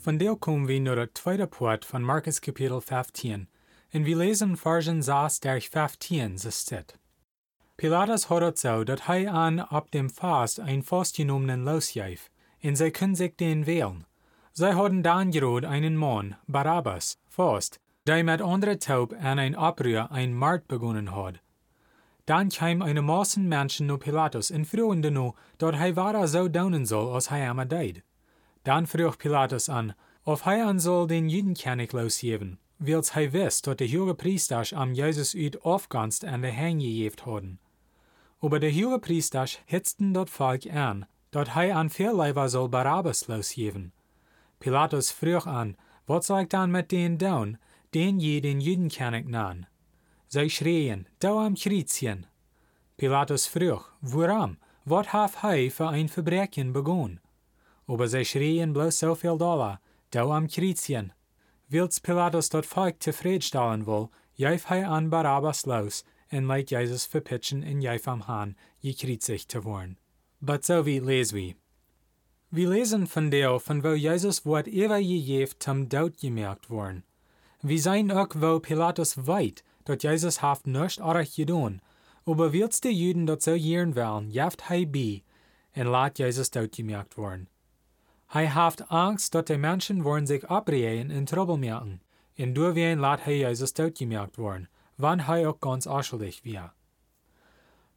Von der kommen wir nur der zweite Part von Markus Kapitel 15, und wir lesen Versen 6 durch 15, so steht. Pilatus hat so, dass er an ab dem Fast ein Fastgenommenen losgef, und sie können sich den wählen. Sie hatten dann gerade einen Mann, Barabbas, fast, der mit anderen Taub an ein Abrühr ein Markt begonnen hat. Dann kam eine Massen Menschen zu Pilatus und fragten nur, dass er war so daunen soll, als er einmal deed. Dann frug Pilatus an, ob er an soll den Judenkönig losgeben, weil er wisst, dass der hohe Priester am Jesus ut aufganst an der Hänge gegeben haben. Aber der hohe Priester hitzten dort Volk an, dass er an Fehlleiber soll Barabbas losgeben. Pilatus frug an, was soll ich dann mit denen tun, den je den Judenkönig nahen? Sie schrien, da am Kreuzchen. Pilatus frug, warum, was hat er für ein Verbrechen begonnen? Aber sie schrien bloß so viel Dollar, da am Kreuzchen. Wills Pilatus dort Volk zufriedenstellen will, jäuf er an Barabbas los und leit Jesus verpitchen in jäuf am Hahn, gekreuzigt zu worden. But so wie lesen wir. Wir lesen von der, von wo Jesus Wort ewer gegeben zum Tod gemerkt worden. Wir sehen auch, wo Pilatus weit, dass Jesus haft nicht arg gedaan, aber wills die Juden dat so jieren wollen, jaft hij bei, und laat Jesus dood gemerkt worden. Hij haft Angst, dass die Menschen wollen sich abreden und Trouble merken, durchwehen laat hij Jesus dood gemerkt worden, wann hij auch ganz unschuldig wir.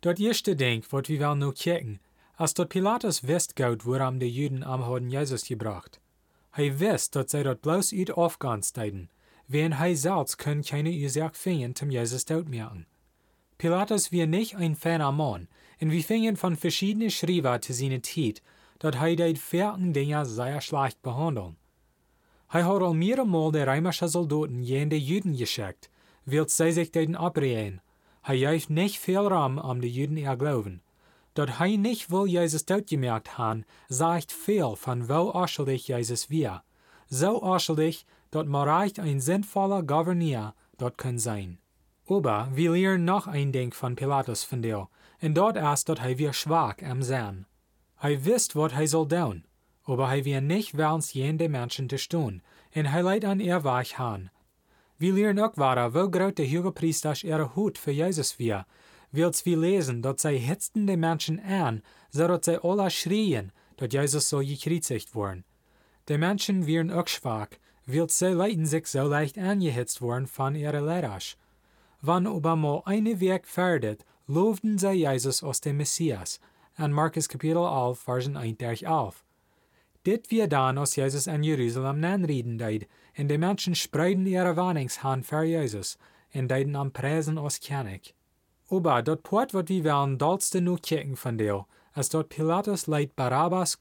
Dat erste Ding, wat wir wollen nu kicken, als dat Pilatus wist goud woran die Juden am hadden Jesus gebracht. Hij wist dat zij dat bloos uit afgangs deiden, wen hij zelfs kon keine Ursache finden zum Jesus dood merken. Pilatus war nicht ein feiner Mann, und wir fingen von verschiedenen Schreiber zu seiner Zeit, dass er die vierten Dinge sehr schlecht behandeln. Er hat al mehrere die römische Soldaten gegen die Juden geschickt, will sie sich denen abreden. Er jäuft nicht viel Raum um die Juden ihr Glauben. Dass er nicht will Jesus dort gemerkt haben, sagt viel von wo unschuldig Jesus wir. So unschuldig, dass man reicht ein sinnvoller Gouverneur dort kann sein. Aber wir lernen noch ein Ding von Pilatus von dir, und dort erst, dass er wir schwach am Sein. Er wisst, was er soll tun, aber er will nicht wellens jende Menschen zu tun, und er leidt an ihr weich han. Wir lernen auch weiter, wo groß der hohe Priester ihre Hut für Jesus wir, wills wir lesen, dass sie hitzten die Menschen an, so dass sie alle schrien, dass Jesus so gekreuzigt worden. Die Menschen wären auch schwach, wills sie leiden sich so leicht angehitzt worden von ihrer Lehrasch. Wann aber mal eine Weg fertigt, lobten sie Jesus als den Messias, an Markus Kapitel 11, Versen 1 durch 11. Dit wir dann, als Jesus an Jerusalem nanreden deed, und die Menschen spreiden ihre Warningshand für Jesus, und deiden am Präsen als König. Aber dort Port wat wir wollen dolste nu kicken von dir, als dort Pilatus leid Barabbas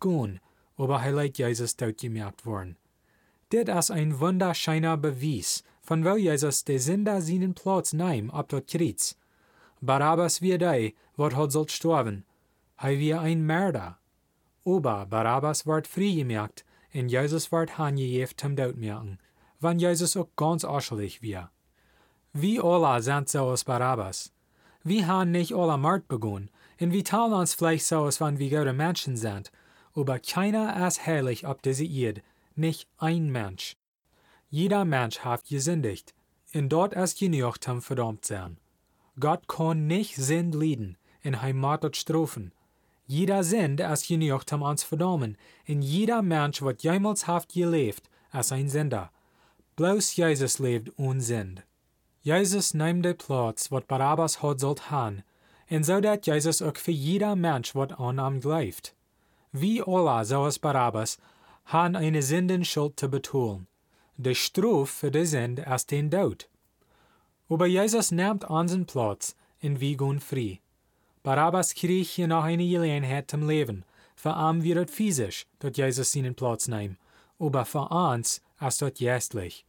aber er leid Jesus dort gemerkt worden. Dit ist ein wunderschöner Beweis, von wo Jesus de Sünder seinen Platz nahm ab dort Kreuz. Barabbas wie der, wat hat sollt sterben. Er wie ein Mörder. Aber Barabbas ward freigemerkt, und Jesus ward hangejeft zum Tod merken, wann Jesus auch ganz unschuldig wir. Wie alle sind so als Barabbas. Wir haben nicht alle Mord begonnen, und wir teilen uns vielleicht so, als wenn wir gute Menschen sind, aber keiner ist herrlich auf dieser Erde, nicht ein Mensch. Jeder Mensch hat gesündigt, und dort ist genug zum verdammt sein. Gott kann nicht Sinn leiden, in Heimat strafen. Jeder Sinn ist genug zum uns verdammen, und jeder Mensch, wat jemals haft gelebt, ist ein Sünder. Bloß Jesus lebt unsinn. Jesus nimmt den Platz, wat Barabbas hat sollt han, und so dat Jesus auch für jeder Mensch, wat an ihm glaubt. Wie alle, so als Barabbas, han eine Sündenschuld zu betonen. Die Strafe für die Sünde ist den Tod. Aber Jesus nimmt unseren Platz, und wir gehen frei. Barabbas kriegt hier noch eine Gelegenheit zum Leben. Für ihn wird physisch, dass Jesus seinen Platz nimmt, aber für uns ist das geistlich.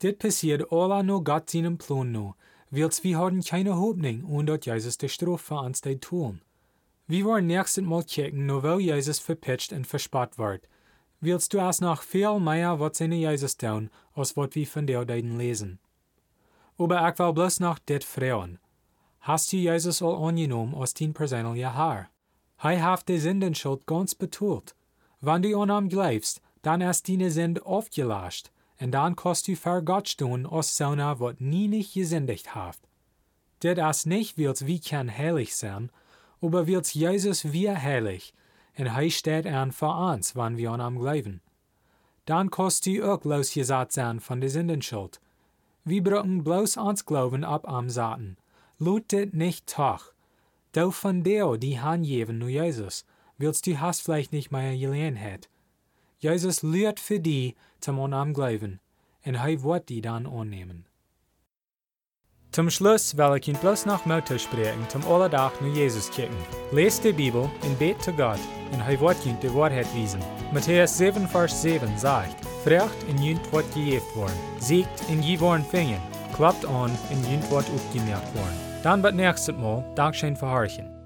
Dit passiert alla nur Gott seinem Plan nu, wils wir haben keine Hoffnung und dort Jesus de Strafe für uns de tun. Wir wollen nächstes Mal kicken, nur weil Jesus verpitcht und verspott wird. Willst du erst noch viel mehr was seine Jesus tun, als was wir von der deiden lesen. Aber ich will bloß noch dit fragen. Hast du Jesus al angenommen als dein persönlicher Herr? Hij hat die Sündenschuld ganz betult. Wenn du an ihm glaubst, dann ist deine Sünde aufgelöscht, und dann kannst du vor Gott stehen als Söhne, wat nie nicht gesündigt hat. Dit ist nicht, wils wie kann heilig sein, aber wils Jesus wir heilig, und er steht an für uns, wenn wir an ihm glauben. Dann kannst du auch losgesagt sein von der Sündenschuld. Wir brauchen bloß ans Glauben ab am Saten. Lut dit nicht toch. Du von der, die handgeben nur Jesus, willst du hast vielleicht nicht mehr Gelegenheit. Jesus lehrt für die zum am Glauben, und er wird die dann annehmen. Zum Schluss will ich Ihnen bloß noch Motto sprechen, zum Allerdach nur Jesus kicken. Lest die Bibel und bet zu Gott, und er wird Ihnen die Wahrheit wiesen. Matthäus 7, Vers 7 sagt, Frecht in jünt wird gejeft worden, siegt in je worden fingen, klappt an in jünt wird aufgemerkt worden. Dann wird nächstes Mal Dankeschön für Horchen.